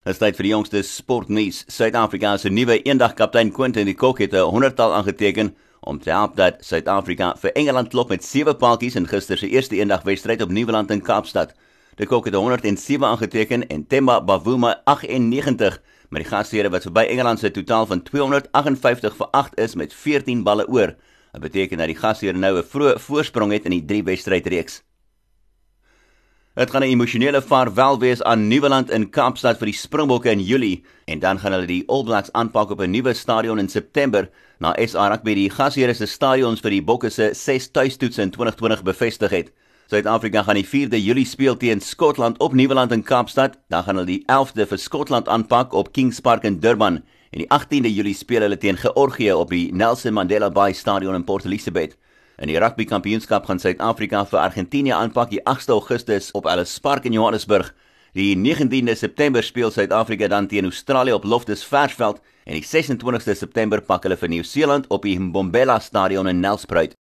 Dit is tyd vir die jongste sportnuus. Suid-Afrika se nuwe eendagkaptein Quentin de Kock het 'n 100-tal aangeteken om te help dat Suid-Afrika vir Engeland klop met 7 paaltjies in gister se eerste eendagwedstryd op Nieuweland in Kaapstad. De Kock het 107 aangeteken en Themba Bavuma 98, maar die gasheere wat verby Engeland se totaal van 258 vir 8 is met 14 balle oor. Dit beteken dat die gasheere nou 'n vroeë voorsprong het in die 3 wedstrydreeks. Dit gaan 'n emosionele vaarwel wees aan Nieuweland in Kaapstad vir die Springbokke in Julie en dan gaan hulle die All Blacks aanpak op 'n nuwe stadion in September na SA Rugby die gasheer se stadions vir die Bokke se 6 tuistoetse in 2020 bevestig het. Suid-Afrika gaan die 4de Julie speel teen Skotland op Nieuweland in Kaapstad. Dan gaan hulle die 11de vir Skotland aanpak op Kings Park in Durban en die 18de Julie speel hulle teen Georgië op die Nelson Mandela Bay Stadion in Port Elizabeth. In die rugby kampioenskap gaan Suid-Afrika vir Argentinië aanpak die 8de Augustus op Ellis Park in Johannesburg. Die 19de September speel Suid-Afrika dan teen Australië op Loftus Versveld en die 26de September pak hulle vir Nieu-Seeland op die Mbombela Stadion in Nelspruit.